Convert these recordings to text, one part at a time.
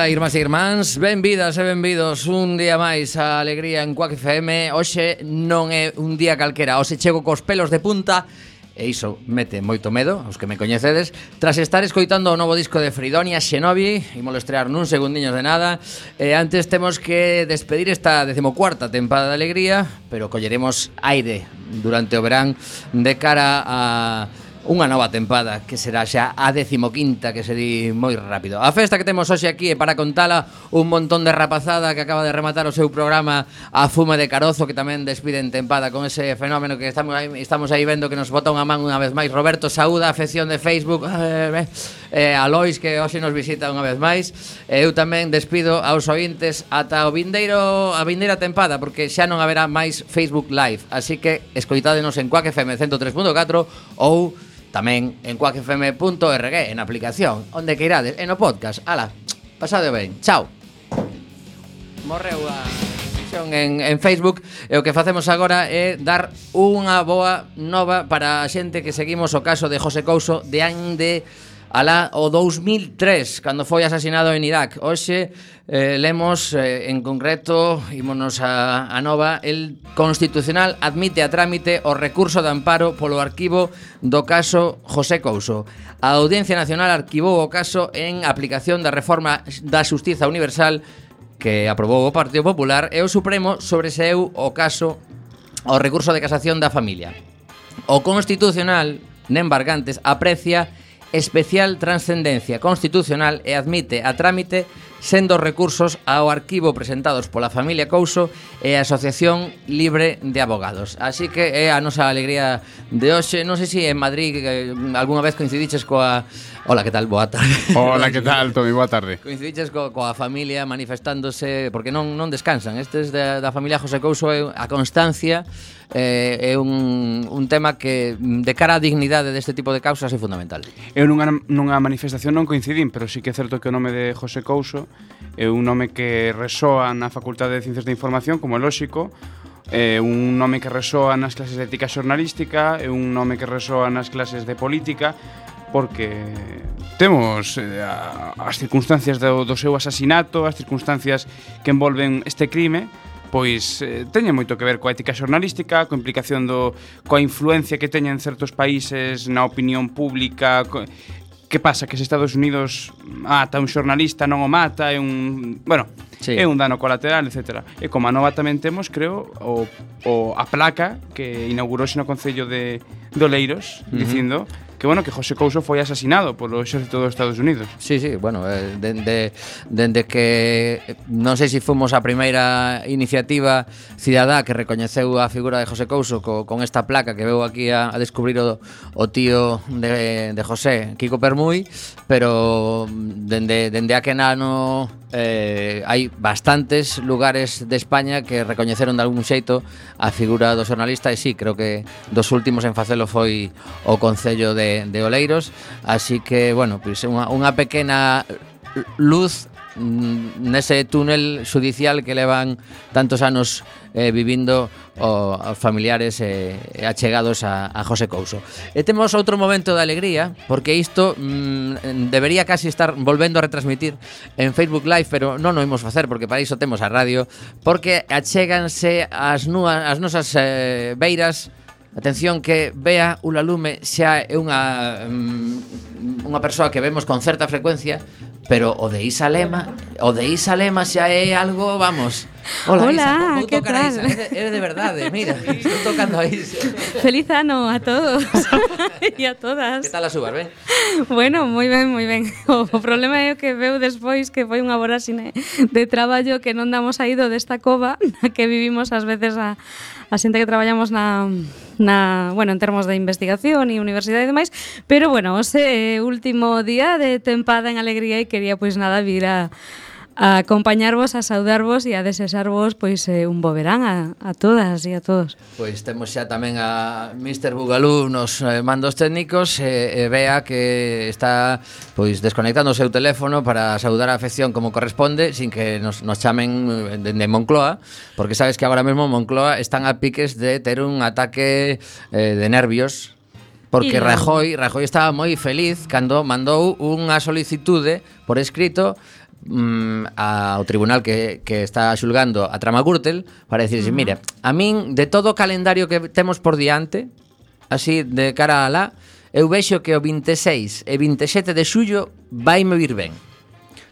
Ola, irmás e irmáns, benvidas e benvidos un día máis a Alegría en Cuac FM Hoxe non é un día calquera, hoxe chego cos pelos de punta E iso mete moito medo, aos que me coñecedes Tras estar escoitando o novo disco de Fridonia Xenobi Imolo estrear nun segundiños de nada. E antes temos que despedir esta decimocuarta tempada de Alegría Pero colleremos aire durante o verán de cara a Unha nova tempada que será xa a decimoquinta que se di moi rápido. A festa que temos hoxe aquí é para contala un montón de rapazada que acaba de rematar o seu programa A Fuma de Carozo que tamén despide en tempada con ese fenómeno que estamos aí, estamos aí vendo que nos bota unha man unha vez máis Roberto Saúda, afección de Facebook, ah, eh, eh, eh Lois que hoxe nos visita unha vez máis. Eu tamén despido aos ointes ata o vindeiro a vindeira tempada porque xa non haberá máis Facebook Live, así que escoitádenos en Quack FM 103.4 ou Tamén en cuacfm.org, en aplicación, onde que irades, en o podcast. Ala, pasade ben. Chao. Morreu a emisión en, en Facebook e o que facemos agora é dar unha boa nova para a xente que seguimos o caso de José Couso de Ande alá o 2003, cando foi asesinado en Irak. Hoxe eh, lemos eh, en concreto, ímonos a, a Nova, el Constitucional admite a trámite o recurso de amparo polo arquivo do caso José Couso. A Audiencia Nacional arquivou o caso en aplicación da reforma da Justiza Universal que aprobou o Partido Popular e o Supremo sobreseu o caso o recurso de casación da familia. O Constitucional, Nembargantes, aprecia especial transcendencia constitucional e admite a trámite sendo recursos ao arquivo presentados pola familia Couso e a Asociación Libre de Abogados. Así que é a nosa alegría de hoxe. Non sei se en Madrid eh, algunha vez coincidiches coa... Hola, que tal? Boa tarde. Hola, que tal, Tomi? Boa tarde. Coincidiches co, coa familia manifestándose porque non non descansan. Estes da, da familia José Couso é a constancia eh, é un, un tema que de cara á dignidade deste tipo de causas é fundamental. Eu nunha, nunha manifestación non coincidín, pero sí que é certo que o nome de José Couso é un nome que resoa na Facultade de Ciencias da Información, como é lóxico, é un nome que resoa nas clases de ética xornalística, é un nome que resoa nas clases de política, porque temos eh, as circunstancias do, do seu asasinato, as circunstancias que envolven este crime, pois eh, teñen moito que ver coa ética xornalística, coa implicación do coa influencia que teñen certos países na opinión pública, co, que pasa? Que se Estados Unidos mata un xornalista, non o mata, é un... Bueno, sí. é un dano colateral, etc. E como a nova tamén temos, creo, o, o a placa que inaugurou no Concello de, de Oleiros, uh -huh. dicindo que bueno, que José Couso foi asesinado polo exército dos Estados Unidos. Sí, sí, bueno, eh, dende, dende que eh, non sei se si fomos a primeira iniciativa cidadá que recoñeceu a figura de José Couso co, con esta placa que veu aquí a, a descubrir o, o tío de, de José, Kiko Permui, pero dende, dende aquel ano eh, hai bastantes lugares de España que recoñeceron de algún xeito a figura do xornalista e sí, creo que dos últimos en facelo foi o Concello de de, Oleiros. Así que, bueno, pois pues unha, unha pequena luz mm, nese túnel judicial que levan tantos anos eh, vivindo os familiares eh, achegados a, a José Couso. Eh, e temos outro momento de alegría, porque isto mm, debería casi estar volvendo a retransmitir en Facebook Live, pero non o imos facer, porque para iso temos a radio, porque achéganse as, nua, as nosas eh, beiras Atención que Bea Ulalume xa é unha mm, unha persoa que vemos con certa frecuencia, pero o de Isa Lema, o de Isa Lema xa é algo, vamos, Hola, Hola Isa, vou que tal? Isa, eres, de verdade, eh, mira, estou tocando a Isa. Feliz ano a todos e a todas. Que tal as uvas, ben? Bueno, moi ben, moi ben. O, o problema é o que veu despois que foi unha voráxine eh, de traballo que non damos saído desta cova na que vivimos ás veces a, a xente que traballamos na, na, bueno, en termos de investigación e universidade e demais, pero bueno, ose último día de tempada en alegría e quería pois nada vir a a acompañarvos, a saudarvos e a desesarvos pois eh, un bo verán a, a todas e a todos. Pois temos xa tamén a Mr. Bugalú nos eh, mandos técnicos e eh, eh, vea que está pois desconectando o seu teléfono para saudar a afección como corresponde sin que nos, nos chamen eh, de, de Moncloa porque sabes que agora mesmo Moncloa están a piques de ter un ataque eh, de nervios Porque Rajoy, Rajoy estaba moi feliz cando mandou unha solicitude por escrito mm, ao tribunal que, que está xulgando a trama Gürtel para dicirse, uh -huh. mira, a min de todo o calendario que temos por diante, así de cara a lá eu vexo que o 26 e 27 de xullo vaime vir ben.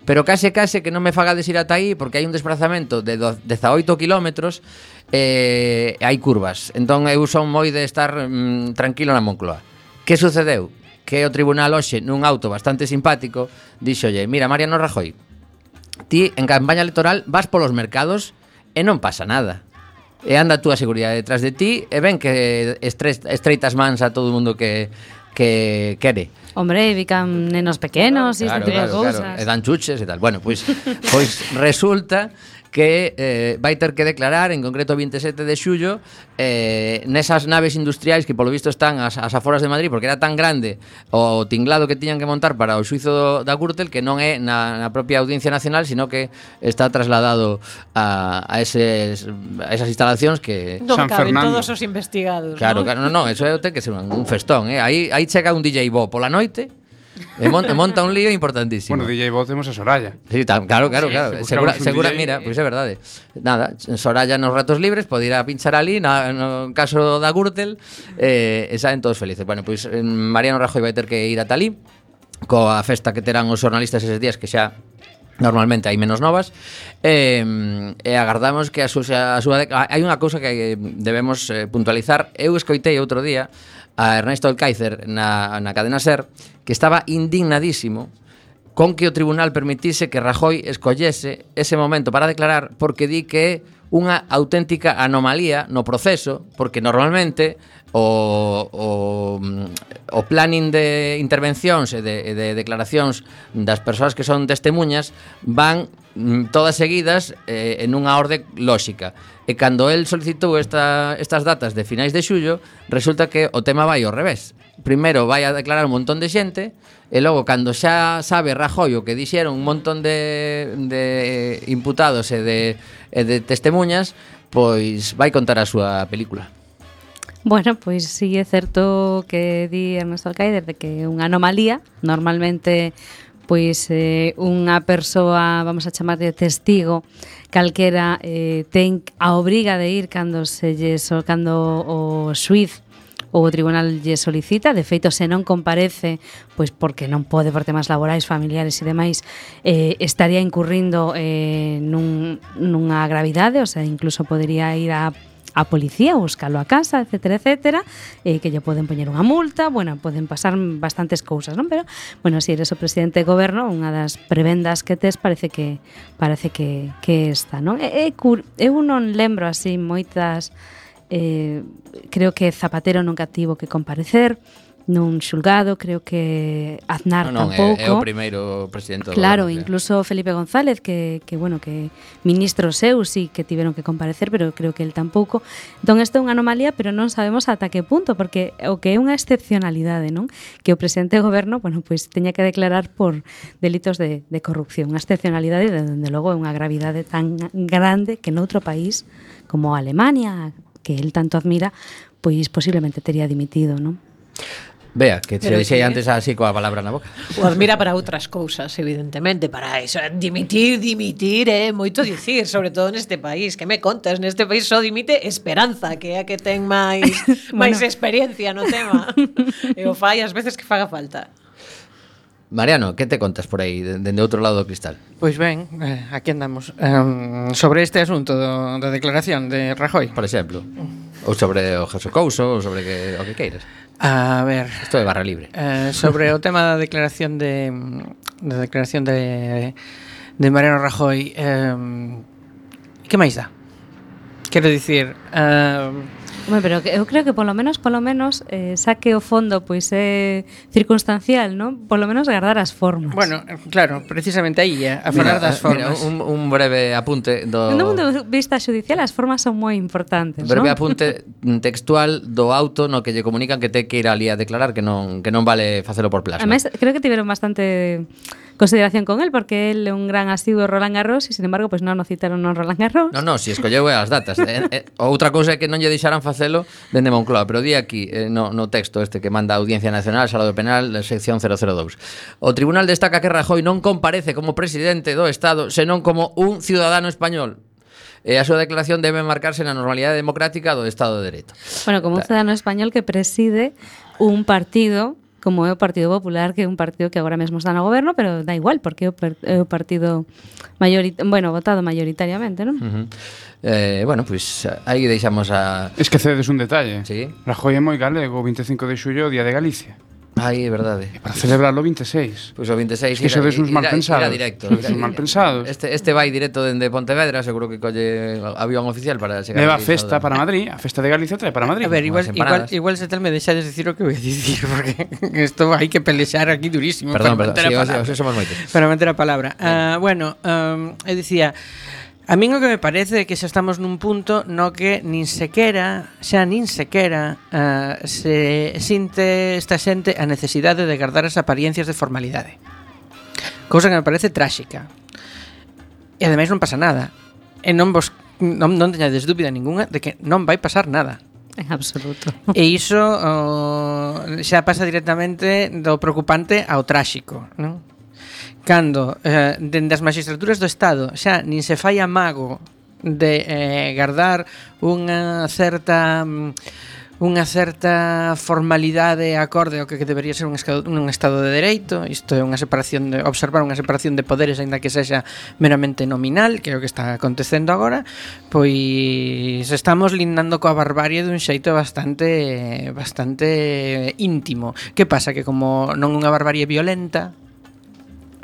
Pero case case que non me fagades ir ata aí porque hai un desplazamento de 18 kilómetros e eh, hai curvas. Entón eu son moi de estar mm, tranquilo na Moncloa. Que sucedeu? Que o tribunal hoxe nun auto bastante simpático dixolle, mira Mariano Rajoy, Ti en campaña electoral vas polos mercados e non pasa nada. E anda a túa seguridade detrás de ti e ven que estres, estreitas mans a todo o mundo que que quere. Hombre, bican nenos pequenos claro, e este tipo claro, de cousas. Claro. E dan chuches e tal. Bueno, pois, pois resulta que eh, vai ter que declarar, en concreto 27 de xullo, eh, nesas naves industriais que polo visto están as, as aforas de Madrid, porque era tan grande o tinglado que tiñan que montar para o xuizo da Gürtel que non é na, na propia Audiencia Nacional, sino que está trasladado a, a, eses, a esas instalacións que... Non San caben Fernando. todos os investigados, Claro, ¿no? claro, non, non, eso é o que ser un, un festón, eh? Aí, aí chega un DJ Bo pola noite, E monta, monta un lío importantísimo. Bueno, DJ Voz temos a Soraya. Sí, tam, claro, claro, sí, claro. Se segura, segura DJ... mira, pois pues é verdade. Nada, Soraya nos ratos libres pode ir a pinchar ali, na, no caso da Gürtel, eh, e saen todos felices. Bueno, pois pues, mm, Mariano Rajoy vai ter que ir a Talí, coa festa que terán os xornalistas eses días que xa Normalmente hai menos novas e, e agardamos que a súa, a súa hai unha cousa que debemos eh, puntualizar. Eu escoitei outro día a Ernesto Alcáicer na, na cadena SER que estaba indignadísimo con que o tribunal permitise que Rajoy escollese ese momento para declarar porque di que é unha auténtica anomalía no proceso, porque normalmente o, o, mm, o planning de intervencións e de, de declaracións das persoas que son testemunhas van mm, todas seguidas eh, en unha orde lóxica. E cando el solicitou esta, estas datas de finais de xullo, resulta que o tema vai ao revés. Primeiro vai a declarar un montón de xente e logo cando xa sabe Rajoy o que dixeron un montón de, de imputados e de, e de testemunhas, pois vai contar a súa película. Bueno, pois sí, é certo que di Ernesto Alcaider de que é unha anomalía. Normalmente pois eh, unha persoa, vamos a chamar de testigo, calquera eh, ten a obriga de ir cando se lle so, cando o suiz ou o tribunal lle solicita, de feito se non comparece, pois porque non pode por temas laborais, familiares e demais, eh, estaría incurrindo eh, nun, nunha gravidade, o sea, incluso podería ir a a policía, buscalo a casa, etcétera, etcétera, eh, que lle poden poñer unha multa, bueno, poden pasar bastantes cousas, non? Pero, bueno, se si eres o presidente de goberno, unha das prebendas que tes parece que parece que, que esta, non? E, e, eu non lembro así moitas eh, creo que Zapatero nunca tivo que comparecer, nun xulgado, creo que Aznar no, non, tampouco. É, é o primeiro presidente Claro, do incluso Felipe González, que, que bueno, que ministro seu sí que tiveron que comparecer, pero creo que el tampouco. Entón, isto é unha anomalía, pero non sabemos ata que punto, porque o que é unha excepcionalidade, non? Que o presidente do goberno, bueno, pois pues, teña que declarar por delitos de, de corrupción. Unha excepcionalidade, de dende logo, é unha gravidade tan grande que noutro país como Alemania, que el tanto admira, pois posiblemente tería dimitido, non? Vea, que se dixei antes así coa palabra na boca. Pois o admira para outras cousas, evidentemente, para iso. Eh, dimitir, dimitir, é eh? moito dicir, sobre todo neste país. Que me contas? Neste país só dimite Esperanza, que é a que ten máis máis bueno. experiencia no tema. e o fai as veces que faga falta. Mariano, que te contas por aí, dende de outro lado do cristal? Pois ben, eh, aquí andamos. Um, sobre este asunto do, da declaración de Rajoy. Por exemplo. Ou sobre o Jesús Couso, ou sobre que, o que queiras. A ver... Isto de barra libre. Eh, sobre o tema da declaración de... Da declaración de, de Mariano Rajoy... Eh, que máis dá? Quero dicir... Eh, Bueno, pero eu creo que polo menos, polo menos, eh, saque o fondo pois é eh, circunstancial, non? Polo menos guardar as formas. Bueno, claro, precisamente aí, eh, a falar das formas. Mira, un, un breve apunte do... No mundo vista judicial as formas son moi importantes, non? Breve ¿no? apunte textual do auto no que lle comunican que te que ir ali a declarar que non, que non vale facelo por plasma. Ademais, creo que tiveron bastante consideración con él porque él é un gran asiduo Roland Garros e sin embargo, pois pues, non o citaron non Roland Garros. No, no, si escolleu as datas. eh, eh, outra cousa é que non lle deixaran facelo dende Moncloa, pero di aquí eh, no, no texto este que manda a Audiencia Nacional, Sala do Penal, sección 002. O tribunal destaca que Rajoy non comparece como presidente do Estado, senón como un ciudadano español. E a súa declaración debe marcarse na normalidade democrática do Estado de Dereito. Bueno, como un ciudadano español que preside un partido como é o Partido Popular, que é un partido que agora mesmo está no goberno, pero da igual, porque é o, per, é o partido mayorita, bueno, votado mayoritariamente, non? Uh -huh. eh, bueno, pois pues, aí deixamos a... Esquecedes un detalle. Sí. Rajoy é moi galego, 25 de xullo, Día de Galicia. Aí, é verdade. E para celebrarlo 26. Pois o 26 que se uns mal pensados. Directo. Ves uns mal pensados. Este, este vai directo dende Pontevedra, seguro que colle avión oficial para chegar. Leva a festa para Madrid, a festa de Galicia trae para Madrid. A ver, igual, igual, igual se tal me deixades dicir o que vou dicir, porque isto hai que pelexar aquí durísimo. Perdón, para perdón, sí, os, os, os somos moitos. Para manter a palabra. Uh, bueno, um, eu dicía, A min o que me parece é que xa estamos nun punto no que nin sequera, xa nin sequera uh, se sinte esta xente a necesidade de guardar as apariencias de formalidade. Cousa que me parece tráxica. E ademais non pasa nada. E non vos non, non teñades dúbida ningunha de que non vai pasar nada. En absoluto. E iso oh, xa pasa directamente do preocupante ao tráxico, non? Cando eh, dende as magistraturas do Estado xa nin se fai amago de eh, gardar unha certa mm, unha certa formalidade acorde ao que debería ser un, un estado de dereito, isto é unha separación de observar unha separación de poderes aínda que sexa meramente nominal, que é o que está acontecendo agora, pois estamos lindando coa barbarie dun xeito bastante bastante íntimo. Que pasa que como non unha barbarie violenta,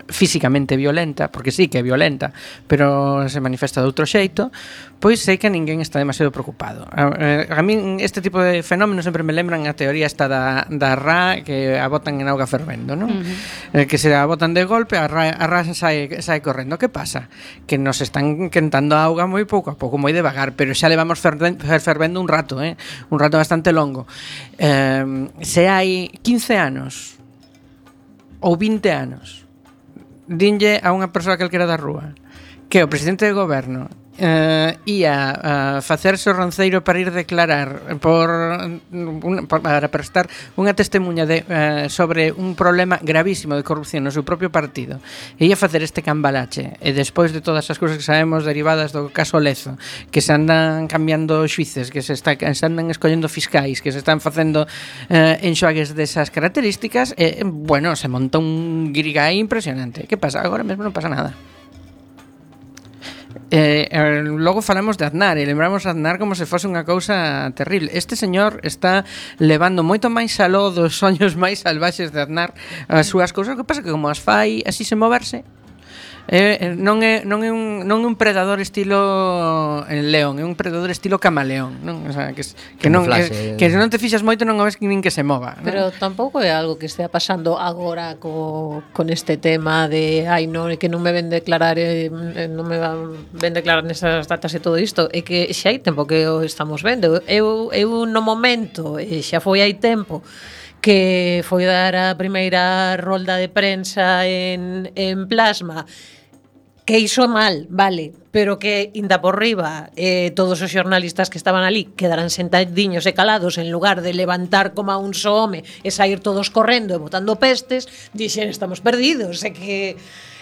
físicamente violenta, porque sí que é violenta, pero se manifesta de outro xeito, pois sei que ninguén está demasiado preocupado. A, a, a min este tipo de fenómenos sempre me lembran a teoría esta da, da ra que a botan en auga fervendo, non? Uh eh, -huh. Que se a botan de golpe, a ra, a ra sae, sae correndo. Que pasa? Que nos están quentando a auga moi pouco a pouco, moi devagar, pero xa levamos fervendo, fervendo un rato, eh? un rato bastante longo. Eh, se hai 15 anos ou 20 anos dinlle a unha persoa calquera da rúa que o presidente do goberno eh, ia a facerse o ronceiro para ir declarar por, un, para prestar unha testemunha de, eh, sobre un problema gravísimo de corrupción no seu propio partido. E ia facer este cambalache. E despois de todas as cousas que sabemos derivadas do caso Lezo que se andan cambiando xuices que se, está, se andan escollendo fiscais que se están facendo eh, enxoagues desas características e, bueno, se monta un grigai impresionante. Que pasa? Agora mesmo non pasa nada. Eh, eh, logo falamos de Aznar e lembramos a Aznar como se fose unha cousa terrible. Este señor está levando moito máis aló dos soños máis salvaxes de Aznar as súas cousas. O que pasa que como as fai así se moverse, Eh, non é non é un non é un predador estilo en león, é un predador estilo camaleón, non? O sea, que que non que, eh. que se non te fixas moito non o ves que nin que se mova, non? Pero tampouco é algo que estea pasando agora co con este tema de ai non é que non me ven declarar eh, eh, non me van ven declarar nesas datas e todo isto, é que xa hai tempo que o estamos vendo. Eu eu no momento, e xa foi hai tempo que foi dar a primeira rolda de prensa en, en plasma que iso mal, vale, pero que inda por riba eh, todos os xornalistas que estaban ali quedarán sentadiños e calados en lugar de levantar como a un só home e sair todos correndo e botando pestes, dixen estamos perdidos, e que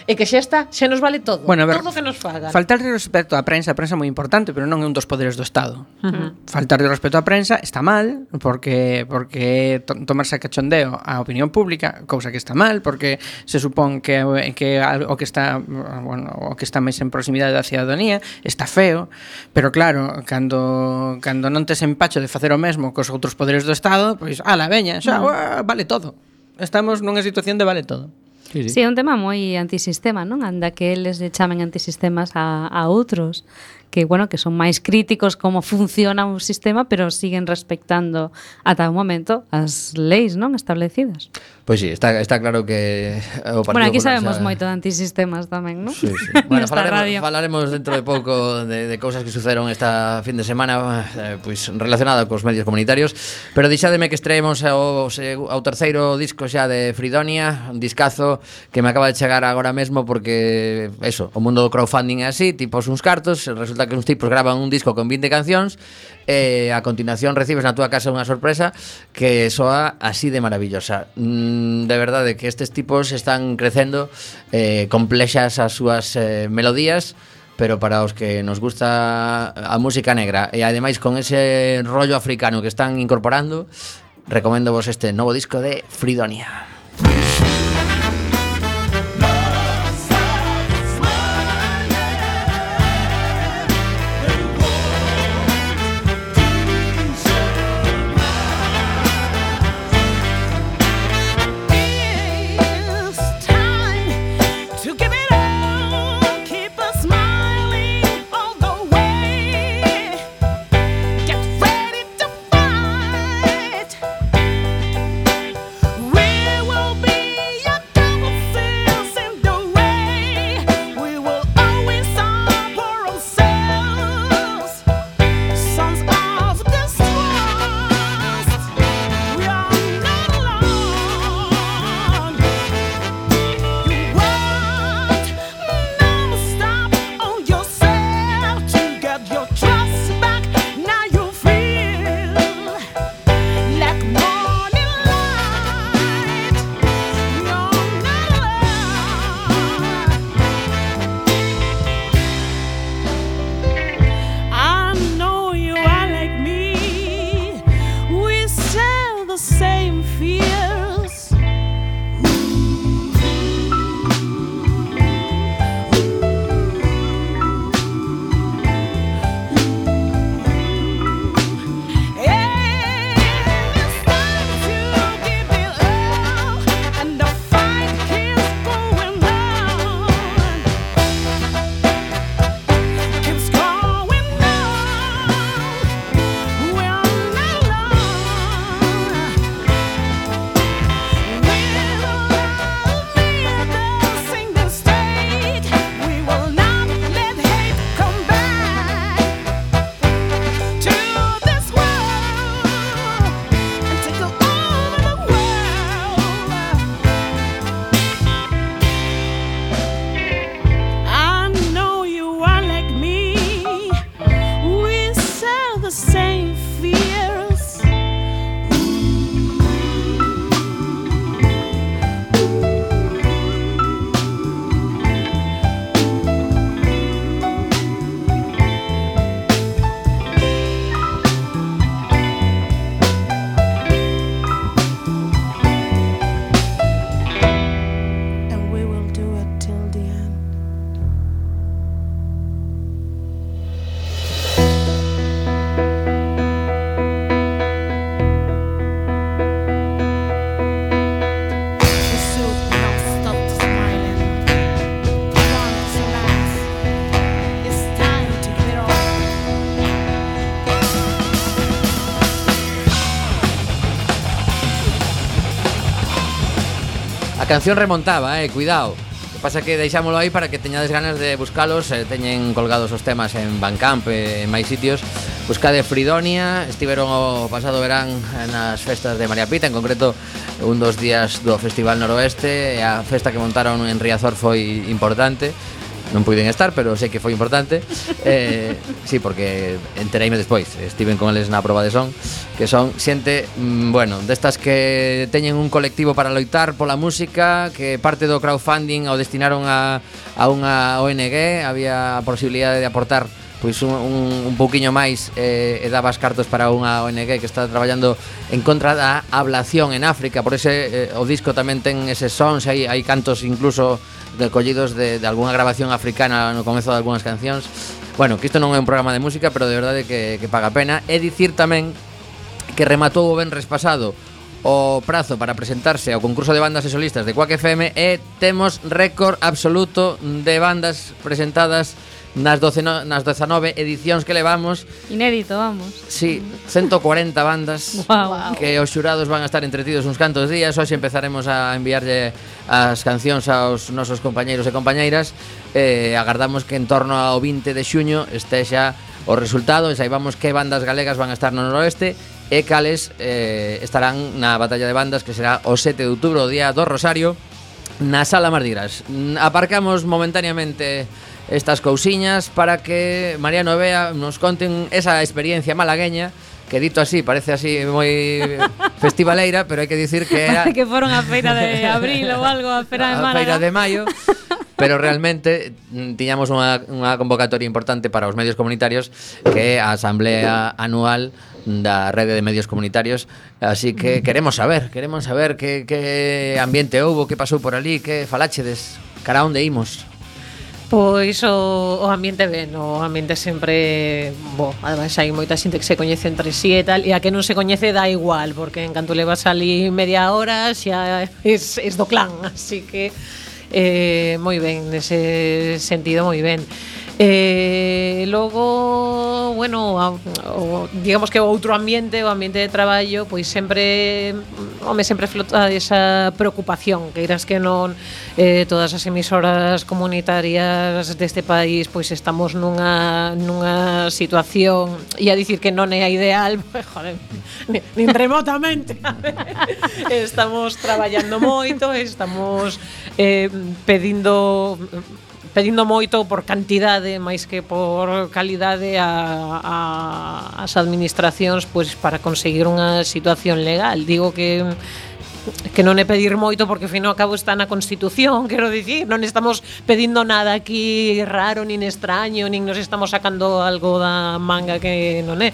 e que xa está, xa nos vale todo. Bueno, ver, todo que nos fagan. Faltar de respeto á prensa, a prensa é moi importante, pero non é un dos poderes do Estado. Uh -huh. Faltar de respeto á prensa está mal, porque porque to tomarse a cachondeo a opinión pública, cousa que está mal, porque se supón que que o que está, bueno, o que está máis en proximidade da cidadanía está feo, pero claro, cando cando non tes empacho de facer o mesmo cos outros poderes do Estado, pois ala, veña, xa, uh vale todo. Estamos nunha situación de vale todo. Sí, sí. sí, é un tema moi antisistema, non? Anda que eles lle chamen antisistemas a, a outros que, bueno, que son máis críticos como funciona un sistema, pero siguen respectando ata o momento as leis non establecidas. Pois sí, está, está claro que eh, o Partido Bueno, aquí sabemos xa... moito de antisistemas tamén, non? Sí, sí. bueno, falaremos, radio. falaremos dentro de pouco de, de cousas que sucederon esta fin de semana eh, pois relacionada cos medios comunitarios Pero deixademe que estreemos ao, ao terceiro disco xa de Fridonia Un discazo que me acaba de chegar agora mesmo porque, eso, o mundo do crowdfunding é así Tipos uns cartos, resulta que uns tipos graban un disco con 20 cancións e a continuación recibes na túa casa unha sorpresa que soa así de maravillosa. Mm, de verdade que estes tipos están crecendo eh, complexas as súas eh, melodías pero para os que nos gusta a música negra e ademais con ese rollo africano que están incorporando recomendo vos este novo disco de Fridonia. canción remontaba, eh, cuidado. Que pasa que deixámolo aí para que teñades ganas de buscalos, eh, teñen colgados os temas en Bandcamp, eh, en máis sitios. Buscade Fridonia, estiveron o pasado verán nas festas de María Pita, en concreto un dos días do Festival Noroeste, a festa que montaron en Riazor foi importante non puiden estar, pero sei que foi importante. Eh, sí, porque entereime despois, estiven con eles na proba de son, que son xente, mm, bueno, destas que teñen un colectivo para loitar pola música, que parte do crowdfunding o destinaron a, a unha ONG, había a posibilidade de aportar pois un, un, un pouquiño máis eh, e dabas cartos para unha ONG que está traballando en contra da ablación en África, por ese eh, o disco tamén ten eses sons, hai, hai cantos incluso recollidos de, de algunha grabación africana no comezo de algunhas cancións. Bueno, que isto non é un programa de música, pero de verdade que, que paga pena. E dicir tamén que rematou o venres pasado o prazo para presentarse ao concurso de bandas e solistas de Quack FM e temos récord absoluto de bandas presentadas nas, 12 no, nas 19 edicións que levamos. Inédito, vamos. Sí, 140 bandas wow. que os xurados van a estar entretidos uns cantos días. Hoxe empezaremos a enviarlle as cancións aos nosos compañeiros e compañeiras. Eh, agardamos que en torno ao 20 de xuño este xa o resultado e saibamos que bandas galegas van a estar no noroeste e cales eh, estarán na batalla de bandas que será o 7 de outubro, o día do Rosario, na Sala Mardigras. Aparcamos momentáneamente estas cousiñas para que Mariano Vea nos conten esa experiencia malagueña que dito así, parece así moi festivaleira, pero hai que dicir que era que foron a feira de abril ou algo, a feira de Málaga. A feira de maio. Pero realmente mm, tiñamos unha, unha convocatoria importante para os medios comunitarios que é a Asamblea Anual da Rede de Medios Comunitarios Así que mm. queremos saber, queremos saber que, que ambiente houbo, que pasou por ali, que falachedes, cara onde imos Pois o, o ambiente ben, o ambiente sempre bo, ademais hai moita xente que se coñece entre si sí e tal, e a que non se coñece dá igual, porque en canto levas ali media hora xa es, es do clan, así que eh, moi ben, nese sentido moi ben. Eh, logo, bueno, a, o, digamos que outro ambiente, o ambiente de traballo, pois sempre, home, sempre flota esa preocupación, que irás que non eh, todas as emisoras comunitarias deste país, pois estamos nunha, nunha situación, e a dicir que non é a ideal, joder, nin, nin remotamente, estamos traballando moito, estamos eh, pedindo pedindo moito por cantidade máis que por calidade a, a as administracións pois para conseguir unha situación legal. Digo que que non é pedir moito porque fino ao cabo está na Constitución, quero dicir, non estamos pedindo nada aquí raro, nin extraño, nin nos estamos sacando algo da manga que non é.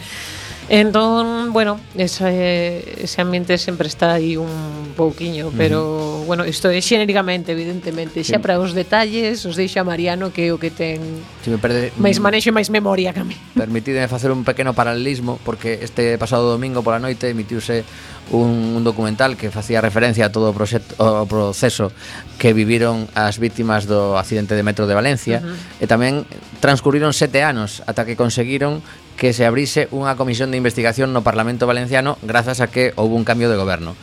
Entón, bueno, ese, ese ambiente sempre está aí un pouquiño, pero, uh -huh. bueno, isto é xenéricamente, evidentemente, xa sí. para os detalles os deixa Mariano que é o que ten si me perde, máis manexo e máis memoria que a mí. Permitidme facer un pequeno paralelismo, porque este pasado domingo pola noite emitiuse un, un documental que facía referencia a todo o, proxecto, o proceso que viviron as vítimas do accidente de metro de Valencia, uh -huh. e tamén transcurriron sete anos ata que conseguiron que se abrise unha comisión de investigación no Parlamento Valenciano grazas a que houve un cambio de goberno.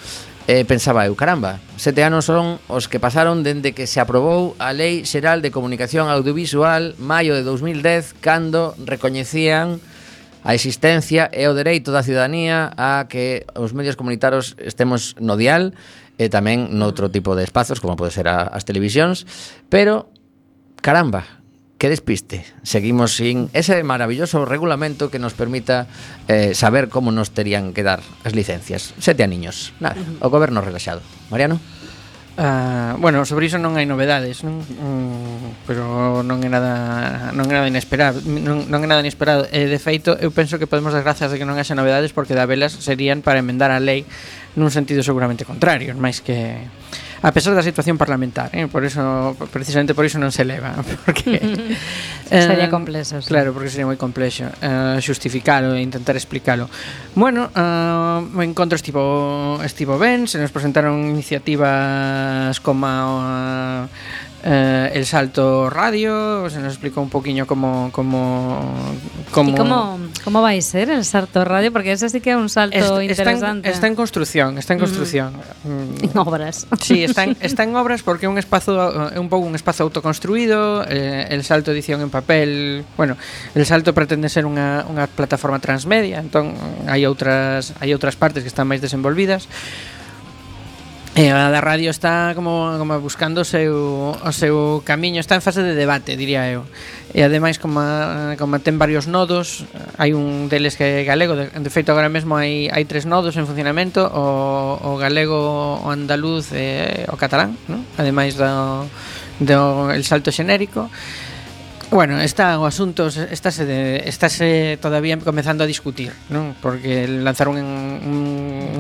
Eh, pensaba eu, caramba, sete anos son os que pasaron dende que se aprobou a Lei Xeral de Comunicación Audiovisual maio de 2010 cando recoñecían a existencia e o dereito da ciudadanía a que os medios comunitarios estemos no dial e tamén noutro tipo de espazos como pode ser a, as televisións, pero caramba, que despiste. Seguimos sin ese maravilloso regulamento que nos permita eh, saber como nos terían que dar as licencias. Sete a niños. Nada, uh -huh. o goberno relaxado. Mariano? Uh, bueno, sobre iso non hai novedades, non? Mm, pero non é nada non é nada inesperado, non, non é nada inesperado. E de feito, eu penso que podemos dar grazas de que non haxa novedades porque da velas serían para emendar a lei nun sentido seguramente contrario, máis que a pesar da situación parlamentar, eh? por eso precisamente por iso non se leva, porque eh, sería complexo. Sí. Claro, porque sería moi complexo eh, xustificalo e intentar explicalo. Bueno, eh, o encontro estivo estivo ben, se nos presentaron iniciativas como a, eh, el salto radio, se nos explicou un poquinho como como como sí, como como vai ser el salto radio porque ese sí que é un salto est interesante. Está en, está en construción, está en construción. Mm. En obras. Sí, está en, está en obras porque é un espazo é un pouco un espazo autoconstruído, eh, el salto edición en papel, bueno, el salto pretende ser unha unha plataforma transmedia, entón hai outras hai outras partes que están máis desenvolvidas E a da radio está como, como buscando o seu, o seu camiño, está en fase de debate, diría eu. E ademais, como, como ten varios nodos, hai un deles que é galego, de, de feito agora mesmo hai, hai tres nodos en funcionamento, o, o galego, o andaluz e o catalán, non? ademais do, do el salto xenérico. E Bueno, está o asunto estáse, de, estáse todavía comezando a discutir, non? Porque lanzar un, un,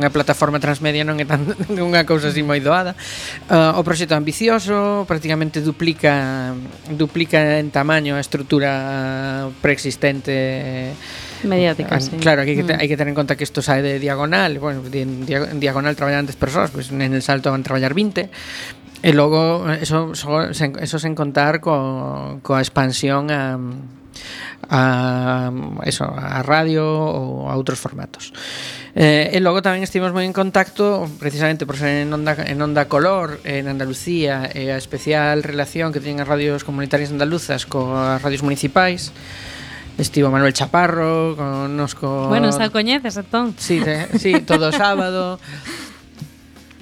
unha plataforma transmedia non é tan unha cousa así moi doada. Uh, o proxecto ambicioso, prácticamente duplica duplica en tamaño a estrutura preexistente mediática, ah, sí. Claro, aquí mm. hai que tener en conta que isto sae de diagonal, bueno, en diagonal traballan antes persoas, pois pues en el salto van traballar 20, E logo, eso, so, sen, eso sen contar co, coa expansión a, a, eso, a radio ou a outros formatos. Eh, e logo tamén estivemos moi en contacto precisamente por ser en Onda, en onda Color en Andalucía e a especial relación que teñen as radios comunitarias andaluzas coas radios municipais Estivo Manuel Chaparro, conosco... Bueno, xa coñeces, entón. Sí, te, sí, todo sábado.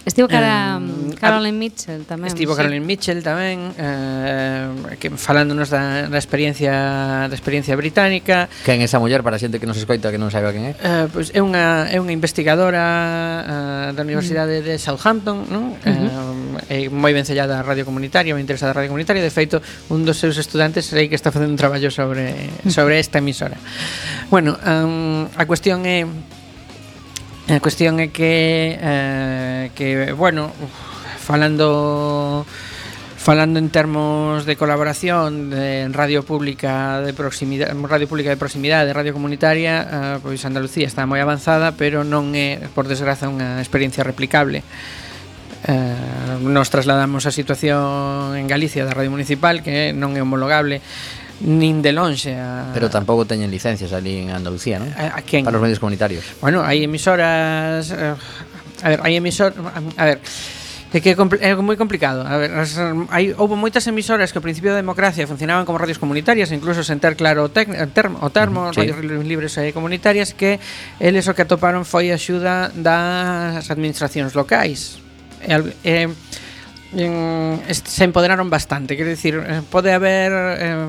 Estivo cara, eh, Caroline Mitchell tamén. Estivo sí. Caroline Mitchell tamén, eh, que falándonos da, da experiencia da experiencia británica. Quen é esa muller para a xente que nos escoita que non saiba quen é? Eh, pois é unha é unha investigadora eh, da Universidade mm. de Southampton, non? Uh -huh. eh, é moi vencellada a radio comunitaria, moi interesada a radio comunitaria, de feito, un dos seus estudantes sei que está facendo un traballo sobre sobre esta emisora. Bueno, um, a cuestión é A cuestión é que eh, que bueno, falando falando en termos de colaboración de radio pública de proximidade, radio pública de proximidade, radio comunitaria, eh, pois Andalucía está moi avanzada, pero non é, por desgraza, unha experiencia replicable. Eh, nos trasladamos a situación en Galicia da radio municipal que non é homologable nin de lonxe a... Pero tampouco teñen licencias ali en Andalucía, non? A, a quen? Para os medios comunitarios Bueno, hai emisoras... Eh, a ver, hai emisoras... A ver, É que é moi complicado. A ver, as, hai houve moitas emisoras que ao principio da democracia funcionaban como radios comunitarias, incluso sen ter claro o, tec, eh, termo, o termo, sí. radios libres e comunitarias que eles o que atoparon foi a axuda das administracións locais. E, e se empoderaron bastante. Quiero dicir, eh, pode haber, eh,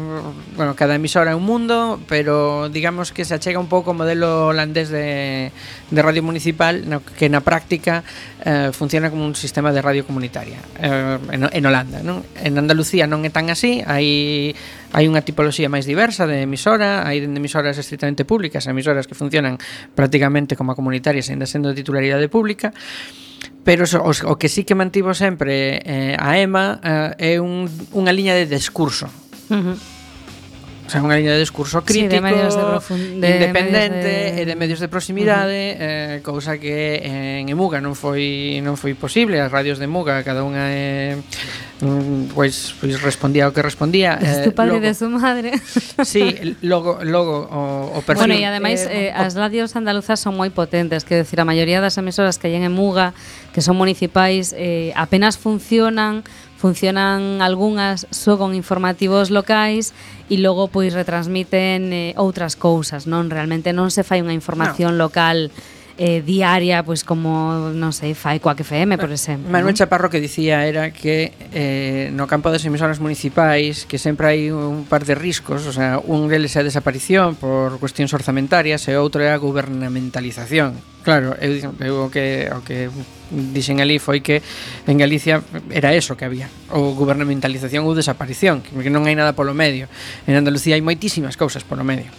bueno, cada emisora é un mundo, pero digamos que se achega un pouco o modelo holandés de, de radio municipal, no, que na práctica eh, funciona como un sistema de radio comunitaria eh, en, en Holanda. Non? En Andalucía non é tan así, hai hai unha tipoloxía máis diversa de emisora, hai dende emisoras estritamente públicas, emisoras que funcionan prácticamente como comunitarias, ainda sendo de titularidade pública, Pero o, o que sí que mantivo sempre eh, a EMA eh, é un, unha liña de discurso. Uh -huh. O sea, unha liña de discurso crítico, sí, de de de independente de... e de medios de proximidade, uh -huh. eh, cousa que en Emuga non foi non foi posible, as radios de Emuga cada unha é Mm, pois, pois respondía o que respondía. Eh, tu padre logo, de su madre. Sí, logo, logo o, o perfil. Bueno, e ademais eh, eh, as radios andaluzas son moi potentes, que decir, a maioría das emisoras que hai en Muga, que son municipais, eh, apenas funcionan funcionan algunhas só con informativos locais e logo pois retransmiten eh, outras cousas, non? Realmente non se fai unha información no. local eh, diaria, pues como, non sei, fai coa FM, por exemplo. Manuel ¿no? Chaparro que dicía era que eh, no campo das emisoras municipais que sempre hai un par de riscos, o sea, un deles é a desaparición por cuestións orzamentarias e outro é a gubernamentalización. Claro, eu, eu o que o que dixen ali foi que en Galicia era eso que había, ou gubernamentalización ou desaparición, que non hai nada polo medio. En Andalucía hai moitísimas cousas polo medio.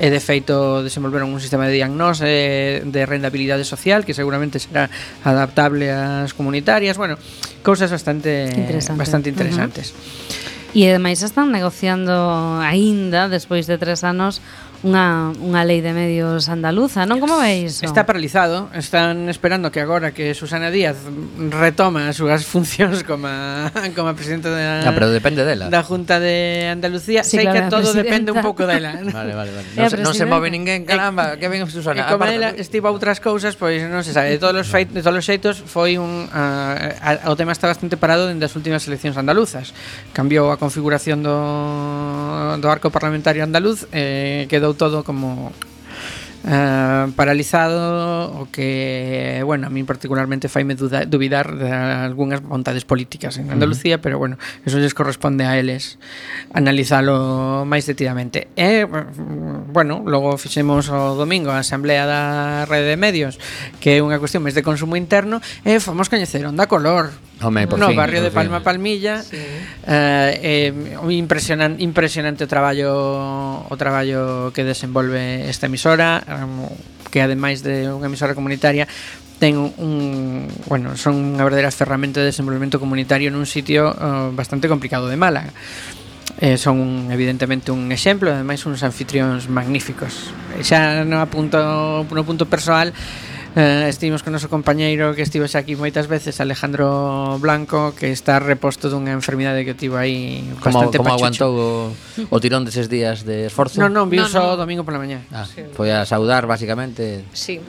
E de feito desenvolveron un sistema de diagnose de rendabilidade social que seguramente será adaptable ás comunitarias, bueno, cousas bastante Interesante. bastante interesantes. Uh -huh. E ademais están negociando aínda despois de tres anos unha, unha lei de medios andaluza, non? Como veis? Iso? Está paralizado, están esperando que agora que Susana Díaz retoma as súas funcións como a, como a presidenta da, no, ah, pero depende dela. da Junta de Andalucía, sí, sei claro, que todo presidenta. depende un pouco dela. vale, vale, vale. Eh, non, se, non se move ninguén, eh, caramba, que ven Susana. E como ela estivo outras cousas, pois non se sabe, de todos os, feit, de todos os xeitos foi un uh, a, o tema está bastante parado dende as últimas eleccións andaluzas. Cambiou a configuración do, do arco parlamentario andaluz, eh, quedou quedou todo como eh, paralizado o que, bueno, a mí particularmente faime duda, duvidar de algunhas vontades políticas en Andalucía, uh -huh. pero bueno, eso lles corresponde a eles analizalo máis detidamente E, bueno, logo fixemos o domingo a Asamblea da Rede de Medios, que é unha cuestión máis de consumo interno, e fomos coñecer Onda Color, Home, por no fin, barrio por de Palma fin. Palmilla. Sí. Eh, eh, impresionante, impresionante o traballo o traballo que desenvolve esta emisora, um, que ademais de unha emisora comunitaria, ten un, bueno, son unha verdadeira ferramenta de desenvolvemento comunitario nun sitio uh, bastante complicado de Málaga. Eh, son un, evidentemente un exemplo, ademais uns anfitrións magníficos. Xa no, apunto, no punto persoal, Eh, estivemos con o noso compañeiro que estivo xa aquí moitas veces, Alejandro Blanco, que está reposto dunha enfermidade que tivo aí bastante como, como aguantou o, o tirón deses días de esforzo? Non, non, viu no, só no. domingo pola mañá. Ah, sí. Foi a saudar, basicamente. Sí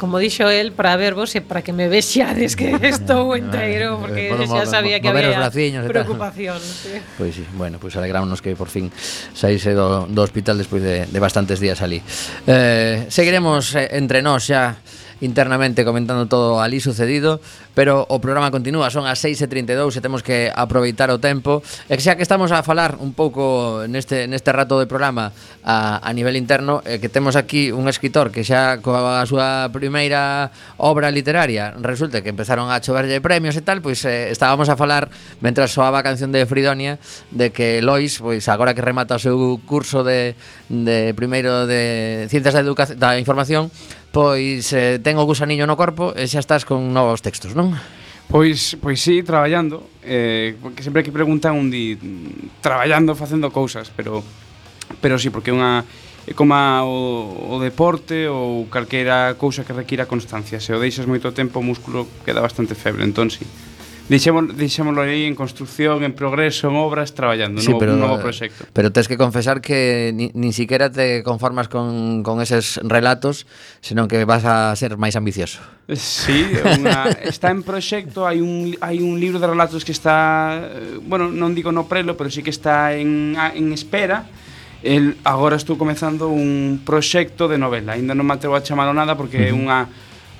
como dixo el, para vervos e para que me vexades que estou enteiro, eh, porque eh, xa sabía que había braciños, preocupación. Sí. Pois pues, sí, bueno, pois pues alegrámonos que por fin saíse do, do hospital despois de, de bastantes días ali. Eh, seguiremos eh, entre nós xa internamente comentando todo ali sucedido, pero o programa continúa, son as 6:32 e temos que aproveitar o tempo. E que xa que estamos a falar un pouco neste neste rato de programa a, a nivel interno, e que temos aquí un escritor que xa coa súa primeira obra literaria, resulta que empezaron a choverlle premios e tal, pois eh, estábamos a falar mentras soaba a canción de Fridonia de que Lois, pois agora que remata o seu curso de de primeiro de Ciencias da Educación da Información, pois eh, ten o gusaniño no corpo e xa estás con novos textos, non? Pois, pois sí, traballando. Eh, Porque sempre que preguntan un di Traballando, facendo cousas Pero, pero sí, porque unha eh, É como o, o deporte ou calquera cousa que requira constancia. Se o deixas moito tempo o músculo queda bastante feble Entón sí, Dixémolo, dixémolo aí en construcción, en progreso, en obras, traballando sí, no, pero, un novo proxecto. Pero tens que confesar que ni, ni siquiera te conformas con, con eses relatos, senón que vas a ser máis ambicioso. Sí, una, está en proxecto, hai un, hai un libro de relatos que está, eh, bueno, non digo no prelo, pero sí que está en, en espera, el, agora estou comezando un proxecto de novela Ainda non me atrevo a chamalo nada porque é unha,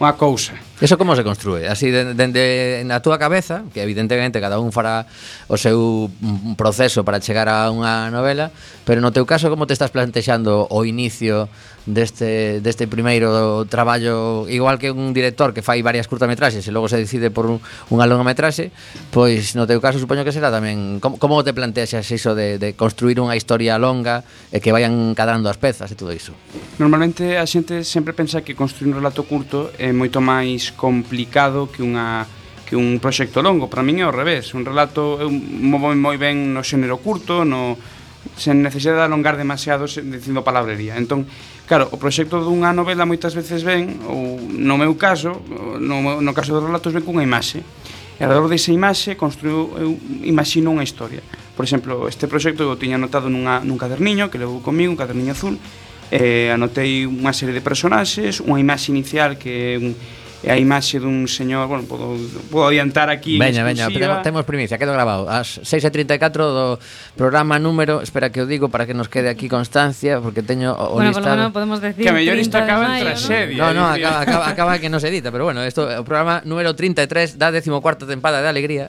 unha cousa Eso como se construe? Así, dende de, de, na túa cabeza, que evidentemente cada un fará o seu proceso para chegar a unha novela, pero no teu caso como te estás plantexando o inicio deste, deste primeiro traballo, igual que un director que fai varias curtametraxes e logo se decide por un, unha longametraxe, pois no teu caso supoño que será tamén como, como te plantexas iso de, de construir unha historia longa e que vayan cadrando as pezas e todo iso? Normalmente a xente sempre pensa que construir un relato curto é moito máis complicado que unha que un proxecto longo, para min é ao revés, un relato eu movo moi ben no xénero curto, no sen necesidade de alongar demasiado dicindo palabrería. Entón, claro, o proxecto dunha novela moitas veces ven, ou no meu caso, no, no caso dos relatos ven cunha imaxe. E alrededor desa imaxe construiu, eu imagino unha historia. Por exemplo, este proxecto eu tiña anotado nunha, nun caderniño que levou comigo, un caderniño azul, eh, anotei unha serie de personaxes, unha imaxe inicial que é un, e a imaxe dun señor, bueno, podo, podo adiantar aquí Veña, veña, temos, temos primicia, quedo grabado As 6.34 do programa número Espera que o digo para que nos quede aquí constancia Porque teño o bueno, listado. Bueno, podemos decir Que a mellor isto acaba maio, en tragedia No, no, acaba, acaba, acaba que non se edita Pero bueno, isto, o programa número 33 da 14ª tempada de Alegría.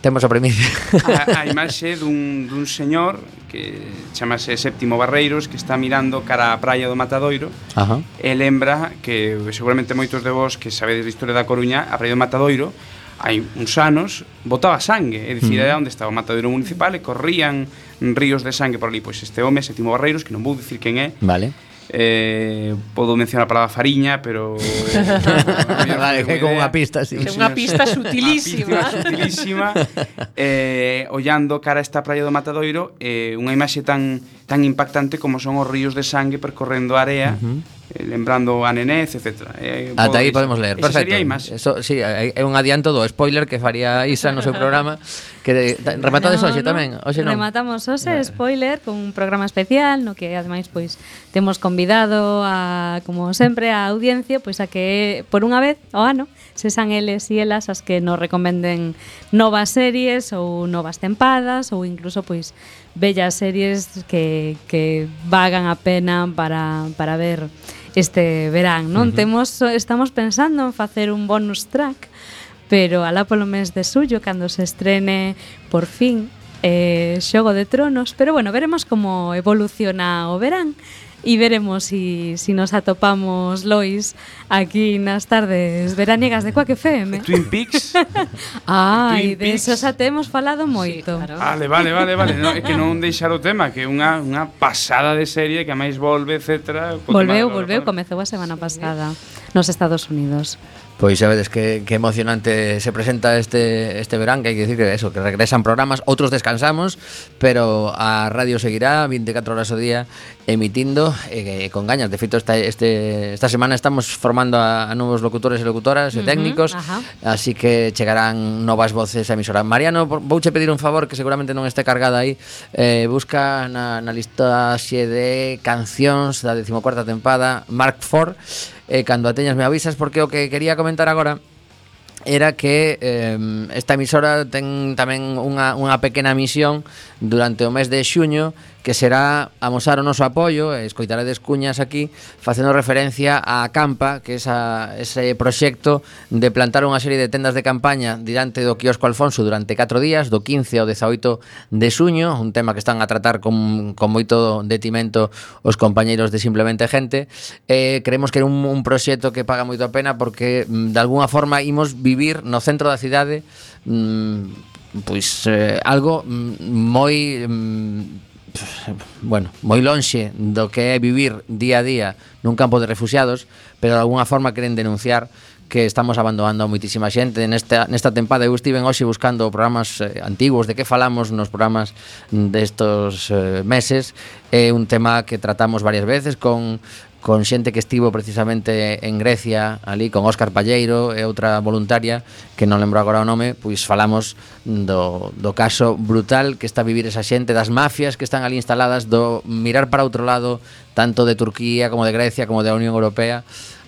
Temos a primicia. A, a imaxe dun, dun señor que chamase Séptimo Barreiros que está mirando cara á praia do Matadoiro Ajá. e lembra que seguramente moitos de vos que sabedes da historia da Coruña a praia do Matadoiro hai uns anos botaba sangue, é dicir, era onde estaba o matadoiro municipal e corrían ríos de sangue por ali. Pois este home, Séptimo Barreiros, que non vou dicir quen é, vale Eh, podo mencionar a palabra fariña, pero... Eh, vale, que con unha pista, sí. Unha pista sutilísima. Unha pista sutilísima. eh, ollando cara a esta praia do Matadoiro, eh, unha imaxe tan, tan impactante como son os ríos de sangue percorrendo a area uh -huh Eh, lembrando a Nenez, etc. Eh, Ata aí podemos ler. Perfecto. Sería. Eso, sí, é un adianto do spoiler que faría Isa no seu programa que rematades no, hoxe no, tamén, hoxe non. Rematamos hoxe no. spoiler con un programa especial no que ademais pois temos convidado a como sempre a audiencia pois a que por unha vez ao ano sexan eles e elas as que nos recomenden novas series ou novas tempadas ou incluso pois bellas series que, que vagan a pena para, para ver este verán, non? Uh -huh. Temos estamos pensando en facer un bonus track, pero alá polo mes de suyo cando se estrene por fin eh, Xogo de Tronos, pero bueno, veremos como evoluciona o verán e veremos si, si nos atopamos Lois aquí nas tardes veraniegas de Coaque FM. Twin Peaks? Ai, de eso xa temos falado moito. Sí, claro. Vale, vale, vale, vale. No, é que non deixar o tema, que é unha, unha pasada de serie que máis volve, etc. Volveu, volveu, comezou a semana pasada nos Estados Unidos. Pois sabedes que, que emocionante se presenta este, este verán Que hai que dicir que eso, que regresan programas Outros descansamos, pero a radio seguirá 24 horas ao día emitindo e, eh, con gañas. De feito, esta, este, esta semana estamos formando a, a novos locutores e locutoras e técnicos ajá. Así que chegarán novas voces a emisora. Mariano, vouche pedir un favor que seguramente non este cargada aí. Eh, Busca na, na lista xe de cancións da 14ª tempada Mark Ford e cando a teñas me avisas porque o que quería comentar agora era que eh, esta emisora ten tamén unha, unha pequena misión durante o mes de xuño que será amosar o noso apoio e escoitarades cuñas aquí facendo referencia a Campa, que é esa, ese proxecto de plantar unha serie de tendas de campaña diante do quiosco Alfonso durante 4 días, do 15 ao 18 de suño, un tema que están a tratar con, con moito detimento os compañeiros de Simplemente Gente. Eh, creemos que é un, un proxecto que paga moito a pena porque mm, de alguna forma imos vivir no centro da cidade mm, pois eh, algo mm, moi mm, bueno, moi lonxe do que é vivir día a día nun campo de refugiados, pero de alguna forma queren denunciar que estamos abandonando a moitísima xente. Nesta, nesta tempada eu estiven hoxe buscando programas eh, antigos de que falamos nos programas destos eh, meses. É eh, un tema que tratamos varias veces con con xente que estivo precisamente en Grecia, ali con Óscar Palleiro e outra voluntaria, que non lembro agora o nome, pois falamos do, do caso brutal que está a vivir esa xente, das mafias que están ali instaladas, do mirar para outro lado, tanto de Turquía como de Grecia como da Unión Europea,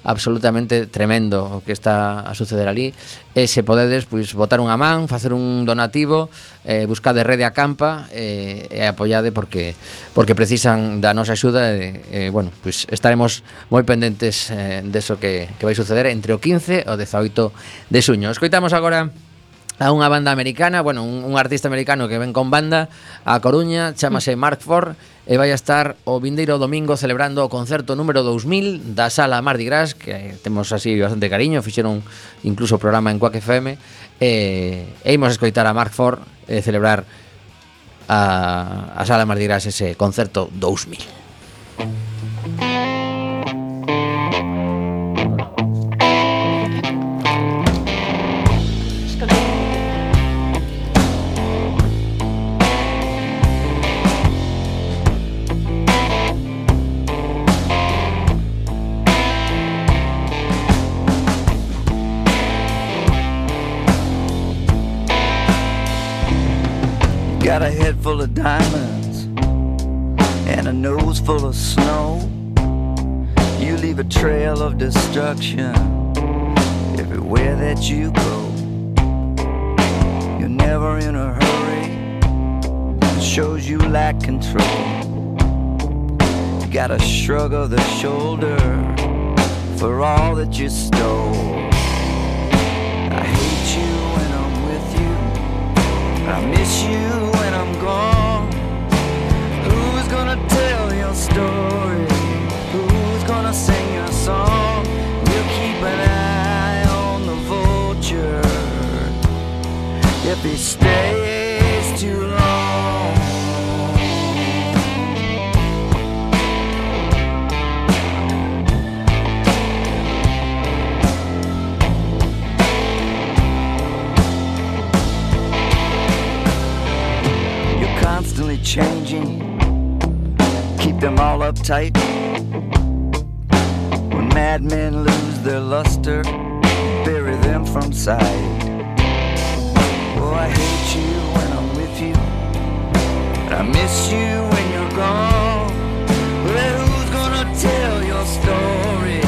absolutamente tremendo o que está a suceder ali e se podedes pois botar unha man, facer un donativo, eh buscade Rede Acampa eh, e apoiade porque porque precisan da nosa axuda e eh, bueno, pois estaremos moi pendentes eh, deso que que vai suceder entre o 15 e o 18 de xuño. Escoitamos agora a unha banda americana, bueno, un, un artista americano que ven con banda a Coruña, chamase mm. Mark Ford e vai a estar o vindeiro domingo celebrando o concerto número 2000 da sala Mardi Gras, que temos así bastante cariño, fixeron incluso programa en Quack FM e, e imos escoitar a Mark Ford e celebrar a, a sala Mardi Gras ese concerto 2000. Diamonds and a nose full of snow. You leave a trail of destruction everywhere that you go. You're never in a hurry, it shows you lack control. You got a shrug of the shoulder for all that you stole. I hate you when I'm with you, I miss you when I'm gone. Who's gonna tell your story? Who's gonna sing your song? We'll keep an eye on the vulture if he stays too long. Constantly changing, them all uptight. When madmen lose their luster, bury them from sight. Oh, I hate you when I'm with you, and I miss you when you're gone. Well, who's gonna tell your story?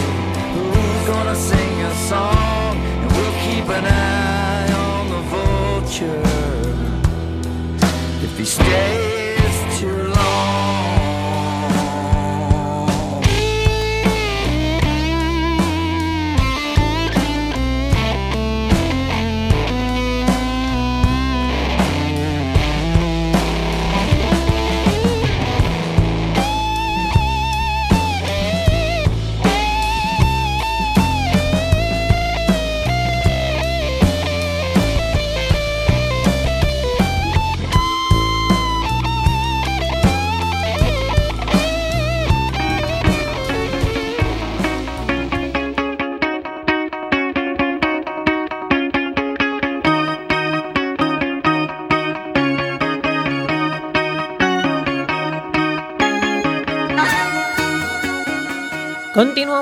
Who's gonna sing your song? And we'll keep an eye on the vulture if he stays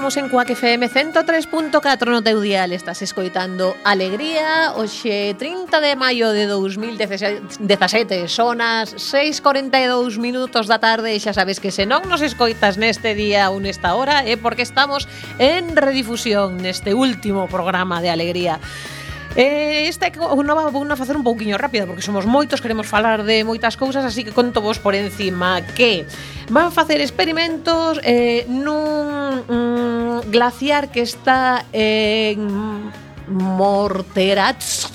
estamos en Cuac FM 103.4 no teu dial Estás escoitando Alegría Oxe 30 de maio de 2017 Son as 6.42 minutos da tarde E xa sabes que se non nos escoitas neste día ou nesta hora É porque estamos en redifusión neste último programa de Alegría Alegría. Eh, esta é que nova vou facer un pouquiño rápida porque somos moitos, queremos falar de moitas cousas, así que conto vos por encima que van facer experimentos eh, nun mm, glaciar que está en Morteratz.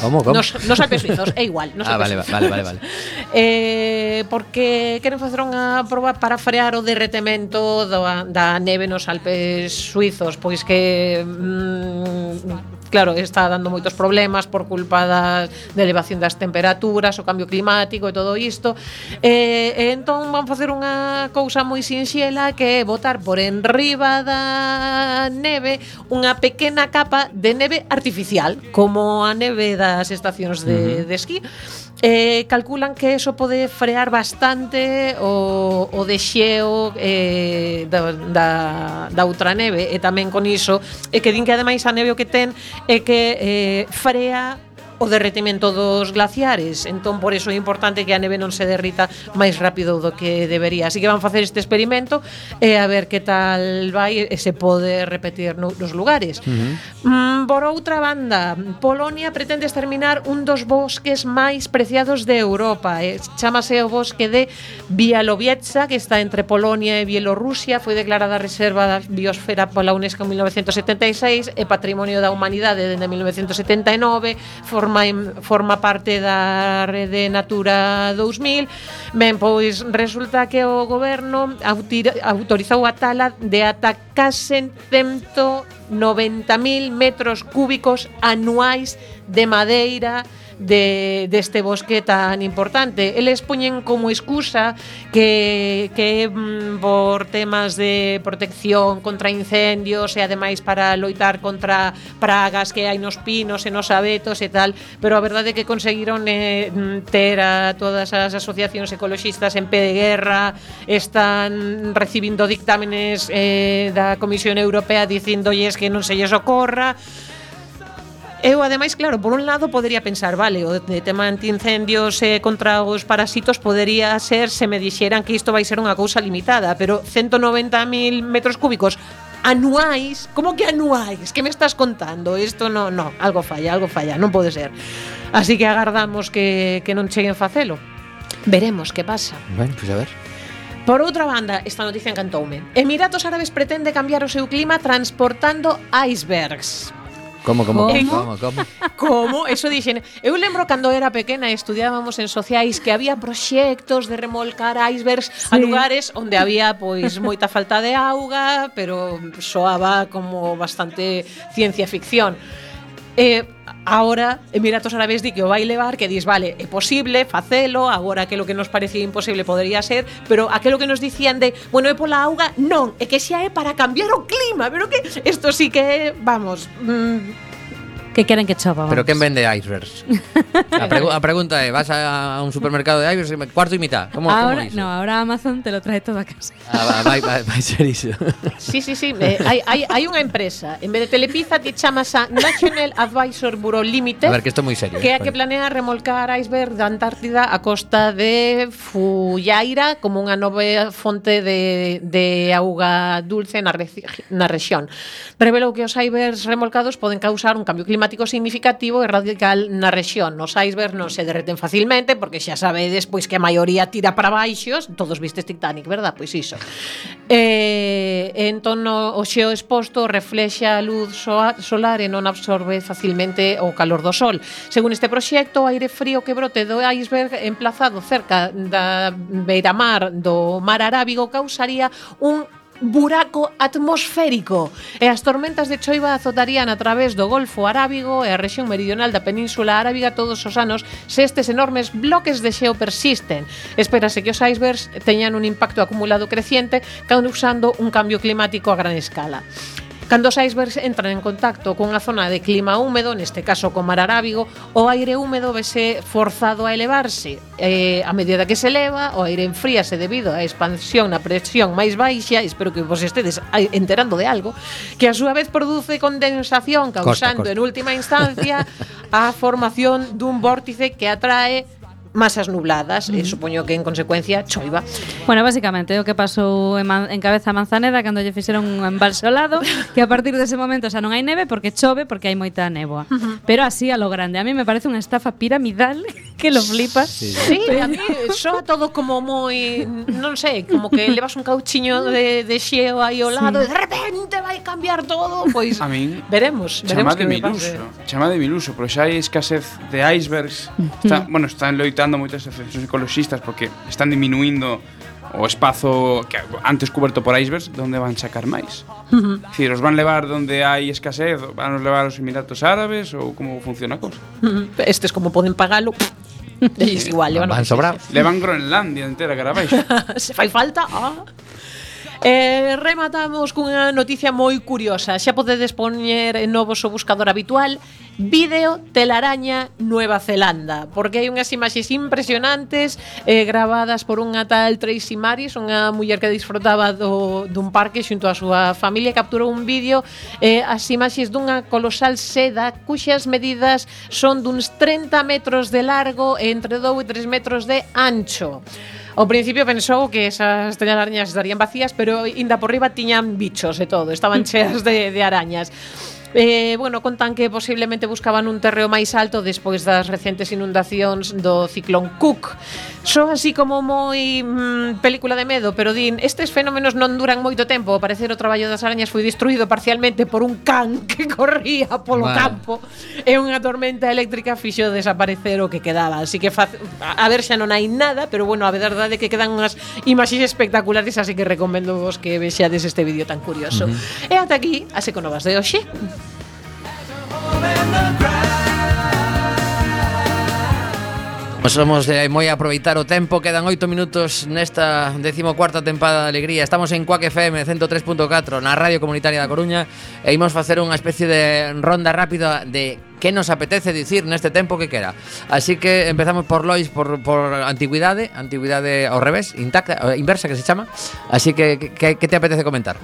Como, como? Nos, nos Alpes Suizos, é igual. Nos ah, vale, vale, vale, vale. eh, porque queren facer unha proba para frear o derretemento da, da neve nos Alpes Suizos, pois que mm, claro, está dando moitos problemas por culpa da, da elevación das temperaturas, o cambio climático e todo isto. E, e entón van facer unha cousa moi sinxela que é botar por enriba da neve unha pequena capa de neve artificial, como a neve das estacións de, uh -huh. de esquí Eh, calculan que eso pode frear bastante o, o dexeo eh, da, da, da outra neve. E tamén con iso e que din que ademais a neve o que ten é que eh, frea o derretimento dos glaciares. Entón por iso é importante que a neve non se derrita máis rápido do que debería. Así que van facer este experimento e a ver que tal vai e se pode repetir nos lugares. Uh -huh. mm, por outra banda Polonia pretende exterminar un dos bosques máis preciados de Europa. Eh? chamase o bosque de Bialowieza, que está entre Polonia e Bielorrusia. Foi declarada reserva da biosfera pola UNESCO en 1976 e Patrimonio da Humanidade dende 1979 forma, forma parte da rede Natura 2000. Ben, pois resulta que o goberno autorizou a tala de ata case 190.000 metros cúbicos anuais de madeira de, deste bosque tan importante. Eles poñen como excusa que, que mm, por temas de protección contra incendios e ademais para loitar contra pragas que hai nos pinos e nos abetos e tal, pero a verdade é que conseguiron eh, mm, ter a todas as asociacións ecoloxistas en pé de guerra, están recibindo dictámenes eh, da Comisión Europea dicindolles que non se lles ocorra, Eu, ademais, claro, por un lado podería pensar, vale, o de tema antiincendios eh, contra os parasitos podería ser se me dixeran que isto vai ser unha cousa limitada, pero 190.000 metros cúbicos anuais, como que anuais? Que me estás contando? Isto no, no, algo falla, algo falla, non pode ser. Así que agardamos que, que non cheguen facelo. Veremos que pasa. Ben, pois pues a ver. Por outra banda, esta noticia encantoume. Emiratos Árabes pretende cambiar o seu clima transportando icebergs. Como, como, como, como, como? como? Eso dixen. Eu lembro cando era pequena e estudiábamos en sociais que había proxectos de remolcar icebergs sí. a lugares onde había pois moita falta de auga, pero soaba como bastante ciencia ficción. Eh, e agora Emiratos Árabes di que o vai levar, que dis, vale, é posible facelo, agora aquilo que nos parecía imposible podría ser, pero aquilo que nos dicían de, bueno, é pola auga, non, é que xa é para cambiar o clima, pero que isto sí que, vamos, mm, que queren que chova. Vamos. Pero quen vende icebergs? a, pregu a pregunta é, vas a un supermercado de icebergs e cuarto e mitad. Como, ahora, como iso? No, ahora Amazon te lo trae todo a casa. Ah, vai, vai, vai ser iso. sí, sí, sí. Eh, hai, hai, hai unha empresa. En vez de Telepizza, ti te chamas a National Advisor Bureau Limited. A ver, que isto é moi serio. Que é a que planea remolcar iceberg da Antártida a costa de Fullaira como unha nova fonte de, de auga dulce na, na rexión. Revelou que os icebergs remolcados poden causar un cambio climático climático significativo e radical na rexión. Os icebergs non se derreten facilmente porque xa sabedes pois que a maioría tira para baixos, todos vistes Titanic, verdad? Pois iso. Eh, entón o xeo exposto reflexa a luz solar e non absorbe facilmente o calor do sol. Según este proxecto, o aire frío que brote do iceberg emplazado cerca da beiramar do mar Arábigo causaría un buraco atmosférico e as tormentas de choiva azotarían a través do Golfo Arábigo e a rexión meridional da Península Arábiga todos os anos se estes enormes bloques de xeo persisten. Espérase que os icebergs teñan un impacto acumulado creciente causando un cambio climático a gran escala. Cando os icebergs entran en contacto cunha zona de clima húmedo, neste caso co mar arábigo, o aire húmedo vese forzado a elevarse. Eh, a medida que se eleva, o aire enfríase debido á expansión na presión máis baixa, espero que vos estedes enterando de algo, que a súa vez produce condensación causando costa. en última instancia a formación dun vórtice que atrae masas nubladas, mm. e supoño que en consecuencia choiva. Bueno, basicamente o que pasou en, man, en cabeza Manzaneda cando lle fixeron un embalsolado, que a partir dese de momento xa non hai neve porque chove porque hai moita néboa. Uh -huh. Pero así a lo grande, a mí me parece unha estafa piramidal que lo flipas. Sí, sí a mí soa todo como moi, non sei, como que levas un cauchiño de, de xeo aí ao lado sí. e de repente vai cambiar todo, pois a min, veremos, veremos chamade que miluso, chamade miluso, pero xa hai escasez de icebergs. Está, bueno, está en loito axeitando moitas asociacións ecoloxistas porque están diminuindo o espazo que antes coberto por icebergs donde van sacar máis. Uh -huh. Os van levar donde hai escasez, van os levar aos Emiratos Árabes ou como funciona a cousa. Uh -huh. Estes como poden pagalo, É igual, levan, van sobrar. Levan Groenlandia entera cara abaixo. Se fai falta, ah. Eh, rematamos cunha noticia moi curiosa. Xa podedes poñer en novos o buscador habitual Vídeo telaraña Nueva Zelanda, porque hai unhas imaxes impresionantes eh, grabadas por unha tal Tracy Maris, unha muller que disfrutaba do, dun parque xunto á súa familia, capturou un vídeo eh, as imaxes dunha colosal seda cuxas medidas son duns 30 metros de largo e entre 2 e 3 metros de ancho. Ao principio pensou que esas telarañas estarían vacías, pero inda por riba tiñan bichos e todo, estaban cheas de, de arañas. Eh, bueno, contan que posiblemente buscaban un terreo máis alto despois das recentes inundacións do ciclón Cook. Son así como moi mm, película de medo, pero din, estes fenómenos non duran moito tempo. Ao parecer o traballo das arañas foi destruído parcialmente por un can que corría polo vale. campo e unha tormenta eléctrica fixo desaparecer o que quedaba. Así que faz, a ver xa non hai nada, pero bueno, a verdade é que quedan unhas imaxes espectaculares, así que recomendo vos que vexades este vídeo tan curioso. Uh -huh. E ata aquí as econovas de hoxe. As Nos somos de moi aproveitar o tempo. Quedan 8 minutos nesta 14ª tempada de alegría. Estamos en Cuac FM 103.4 Na Radio Comunitaria da Coruña E imos facer unha especie de ronda rápida De que nos apetece dicir neste tempo que quera Así que empezamos por Lois Por, por antigüidade Antigüidade ao revés, intacta, eh, inversa que se chama. Así que, que, que te apetece comentar?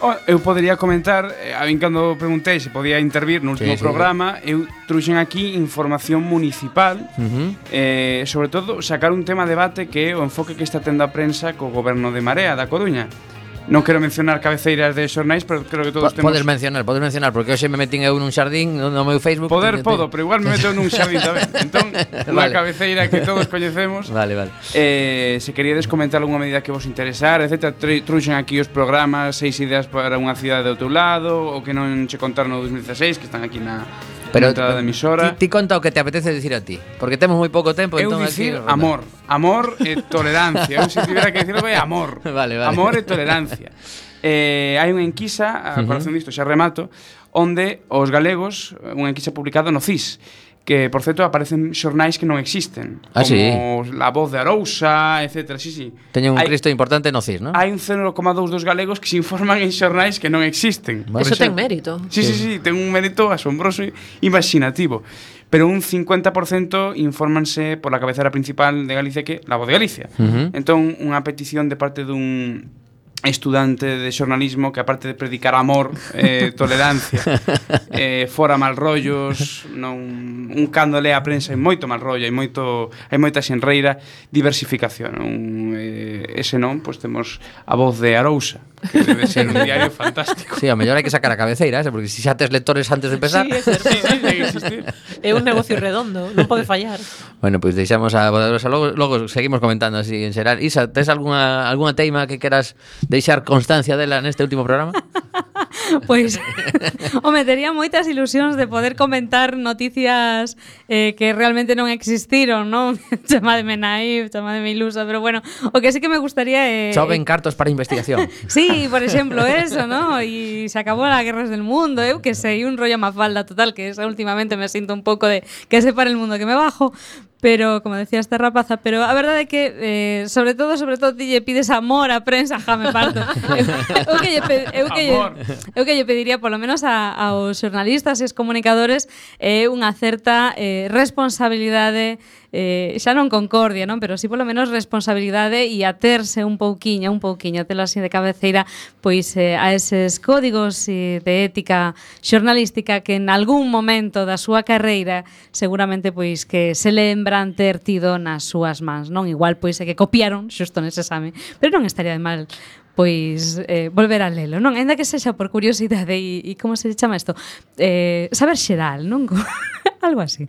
Oh, eu poderia comentar, eh, a min cando preguntei se podía intervir no último sí, sí, programa, eu truxen aquí información municipal, uh -huh. eh, sobre todo sacar un tema de debate que é o enfoque que está tendo a prensa co goberno de Marea da Coruña. Non quero mencionar cabeceiras de xornais, pero creo que todos po, temos... Podes mencionar, podes mencionar, porque hoxe me metín eu nun xardín no meu Facebook... Poder ten, podo, pero igual me meto nun xardín tamén. Entón, unha vale. cabeceira que todos coñecemos. Vale, vale. Eh, se queríades comentar algunha medida que vos interesar, etc. Truxen aquí os programas, seis ideas para unha cidade do teu lado, o que non che contaron no 2016, que están aquí na, pero entrada de emisora. Ti, ti conta o que te apetece dicir a ti, porque temos moi pouco tempo, eu entón dicir aquí, amor, amor e tolerancia. eu se tivera que dicirlo é amor. Vale, vale. Amor e tolerancia. Eh, hai unha enquisa, a corazón disto xa remato, onde os galegos, unha enquisa publicada no CIS, que, por certo, aparecen xornais que non existen. Ah, como sí. La Voz de Arousa, etc. Sí, sí. Teñen un hai, cristo importante no CIS, non? Hai un 0,2 dos galegos que se informan en xornais que non existen. Vale. Eso ten mérito. Sí, sí, sí, sí, ten un mérito asombroso e imaginativo. Pero un 50% infórmanse por la cabecera principal de Galicia que La Voz de Galicia. Uh -huh. Entón, unha petición de parte dun estudante de xornalismo que aparte de predicar amor, eh, tolerancia, eh, fora mal rollos, non un cando lea a prensa hai moito mal rollo, hai moito hai moita xenreira, diversificación, un, eh, ese non, pois temos a voz de Arousa, que debe ser un diario fantástico. Sí, a mellor hai que sacar a cabeceira, ese, porque se si xa tes lectores antes de empezar. Sí, é, existir. é un negocio redondo, non pode fallar. Bueno, pois pues deixamos a Arousa logo, logo seguimos comentando así en xeral. Isa, tes algunha, algunha teima que queras deixar constancia dela neste último programa? Pois, home, tería moitas ilusións de poder comentar noticias eh, que realmente non existiron, non? chamademe naif, chamademe ilusa, pero bueno, o que sí que me gustaría. Eh, Choven cartos para investigación. Sí, por exemplo, eso, ¿no? Y se acabó las guerras del mundo, eu que sei, un rollo mafalda total, que esa últimamente me siento un pouco de que se para el mundo que me bajo, pero como decía esta rapaza, pero a verdade é que eh, sobre todo, sobre todo ti lle pides amor á prensa, ja me parto. eu, eu, que lle, eu, que lle, eu que lle pediría polo menos a, aos xornalistas e os comunicadores eh, unha certa eh, responsabilidade eh, xa non concordia, non? Pero si sí, polo menos responsabilidade e aterse un pouquiño, un pouquiño, telo así de cabeceira, pois eh, a eses códigos eh, de ética xornalística que en algún momento da súa carreira seguramente pois que se lembran ter tido nas súas mans, non? Igual pois é que copiaron xusto nese exame, pero non estaría de mal pois eh, volver a lelo, non? Ainda que sexa por curiosidade e, e como se chama isto? Eh, saber xeral, non? Algo así.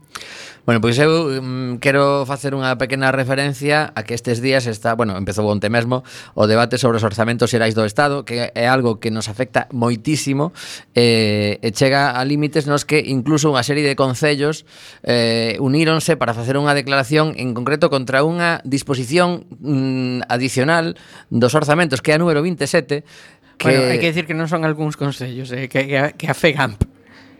Bueno, pois eu mm, quero facer unha pequena referencia a que estes días está, bueno, empezou onte mesmo o debate sobre os orzamentos xerais do Estado, que é algo que nos afecta moitísimo eh, e chega a límites nos que incluso unha serie de concellos eh, uníronse para facer unha declaración en concreto contra unha disposición mm, adicional dos orzamentos, que é a número 27 que... Bueno, hai que dicir que non son algúns consellos, eh, que, que, que a FEGAMP.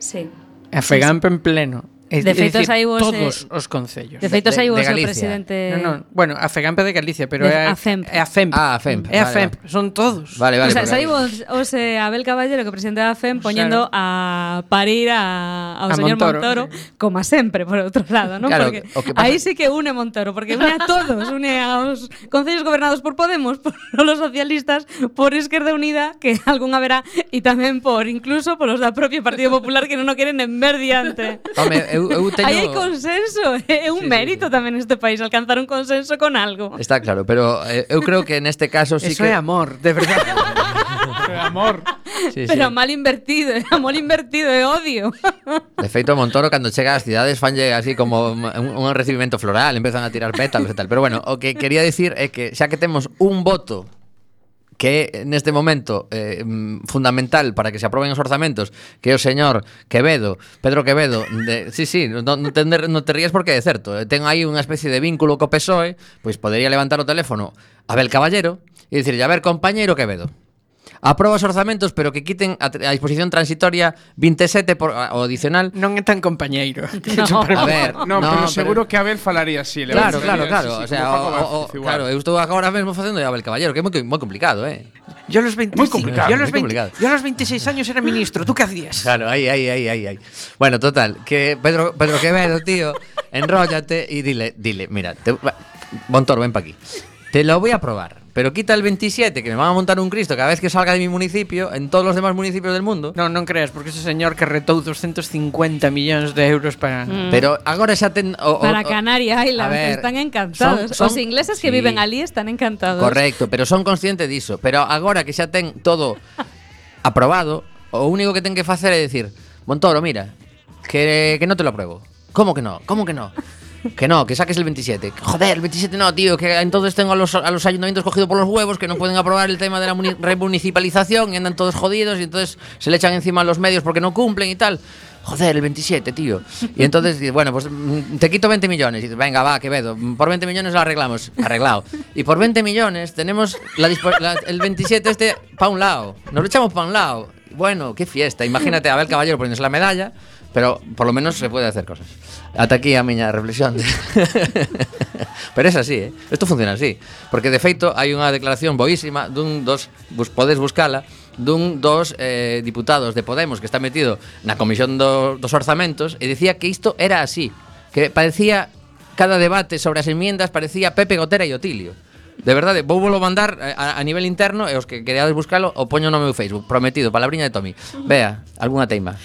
Sí. A FEGAMP sí, sí. en pleno. De saíbos, todos eh, os concellos. De feito, de- saiu o presidente... Non, non, bueno, a FEGAMP é de Galicia, pero De- é a, FEMP. É a FEMP. Ah, a FEMP, É a vale, FEMP, son todos. Vale, vale. o sea, saiu os, os eh, Abel Caballero, que presidente da FEM, poñendo a parir a, ao A señor Montoro. Montoro, como a sempre, por outro lado, non? Claro, porque aí sí que une Montoro, porque une a todos, une aos concellos gobernados por Podemos, por los socialistas, por Esquerda Unida, que algún haberá, e tamén por, incluso, por los da propio Partido Popular, que non o queren en ver diante. Home, eu, eu teño... Aí hai consenso, é un sí, mérito sí, sí. tamén neste país alcanzar un consenso con algo. Está claro, pero eh, eu creo que neste caso sí Eso que... Eso é amor, de verdade. amor. Sí, pero sí. mal invertido, amor invertido é odio. De feito, Montoro, cando chega ás cidades, fanlle así como un, un recibimento floral, empezan a tirar pétalos e tal. Pero bueno, o que quería decir é que xa que temos un voto que é neste momento eh, mm, fundamental para que se aproben os orzamentos, que é o señor Quevedo, Pedro Quevedo, de, sí, sí, non no te, no te rías porque é certo, eh, ten aí unha especie de vínculo co PSOE, pois podería levantar o teléfono a Abel Caballero e dicirlle, a ver, compañeiro Quevedo, aproba os orzamentos, pero que quiten a, a disposición transitoria 27 por, o adicional non é tan compañeiro. No. A ver, No, pero pero- seguro que Abel falaría así. le Claro, claro, claro. así, O sea, o- o- claro, eu estou agora mesmo facendo de Abel Caballero, que é moi, moi complicado, eh. Yo a los 25, Muy complicado, yo a los muy 20 complicado. yo a los 26 años era ministro, ¿tú qué hacías? Claro, ahí, ahí, ahí, ahí, ahí. Bueno, total, que Pedro, Pedro Quevedo, tío, enróllate y dile, dile, mira, te, Montoro, ven para aquí. Te lo voy a probar. Pero quita el 27, que me van a montar un Cristo cada vez que salga de mi municipio, en todos los demás municipios del mundo. Non, non creas, porque ese señor que retou 250 millóns de euros para... Mm. Pero agora xa ten o, o, Para Canary Islands, ver, están encantados. son- Os ingleses que sí. viven ali están encantados. Correcto, pero son conscientes diso. Pero agora que xa ten todo aprobado, o único que ten que facer é dicir, Montoro, mira, que, que no te lo apruebo. ¿Cómo que no? ¿Cómo que no? Que no, que saques el 27. Joder, el 27 no, tío, que entonces tengo a los, a los ayuntamientos cogidos por los huevos que no pueden aprobar el tema de la muni- remunicipalización y andan todos jodidos y entonces se le echan encima a los medios porque no cumplen y tal. Joder, el 27, tío. Y entonces, bueno, pues mm, te quito 20 millones. Y dices, venga, va, Quevedo, mm, por 20 millones lo arreglamos. Arreglado. Y por 20 millones tenemos la la- el 27 este para un lado. Nos lo echamos para un lado. Bueno, qué fiesta. Imagínate a Abel Caballero poniéndose la medalla, Pero por lo menos se puede hacer cosas. Ata aquí a miña reflexión. Pero es así, eh? Isto funciona así, porque de feito hai unha declaración boísima dun dos vos podes buscala dun dos eh, diputados de Podemos que está metido na comisión do, dos orzamentos e dicía que isto era así, que parecía cada debate sobre as enmiendas parecía Pepe Gotera e Otilio. De verdade, vou volo mandar eh, a, a nivel interno e os que quereades buscalo o poño no meu Facebook, prometido, palabriña de Tommy. Vea, algunha teima.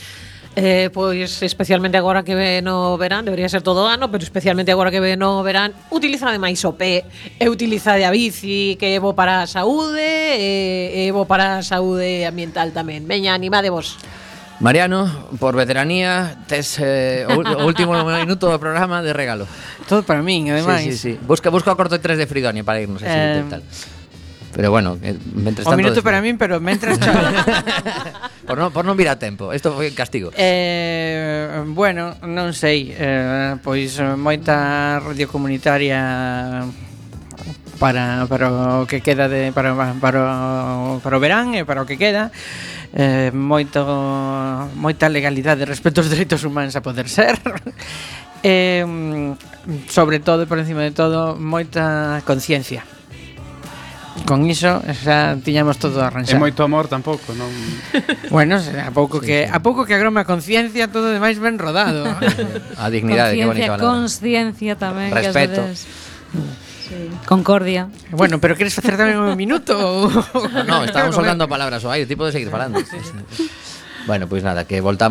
Eh, pois especialmente agora que ven o verán, debería ser todo o ano, pero especialmente agora que ven o verán, utiliza máis o pé, e utiliza a bici, que é bo para a saúde, e, é bo para a saúde ambiental tamén. Veña, animadevos. Mariano, por veteranía, tes eh, o último minuto do programa de regalo. Todo para min, ademais. Sí, sí, sí. Busca, busca o corto 3 de Fridonia para irnos así, eh, tal. Pero bueno, eh, mentres tanto... O minuto para min, pero mentres por, non, por non vir a tempo, isto foi castigo. Eh, bueno, non sei, eh, pois eh, moita radio comunitaria para, para o que queda de, para, para, para o verán e para o que queda. Eh, moito moita legalidade respecto aos dereitos humanos a poder ser. Eh, sobre todo por encima de todo moita conciencia con iso xa tiñamos todo arranxado. É moito amor tampouco, non? bueno, a pouco que a pouco que agroma a conciencia todo demais ben rodado. a dignidade, que bonito. Conciencia tamén, Respeto. Sí. Concordia. Bueno, pero queres facer tamén un minuto? no, estábamos soltando palabras ao aire, tipo de seguir falando. bueno, pois pues nada, que voltamos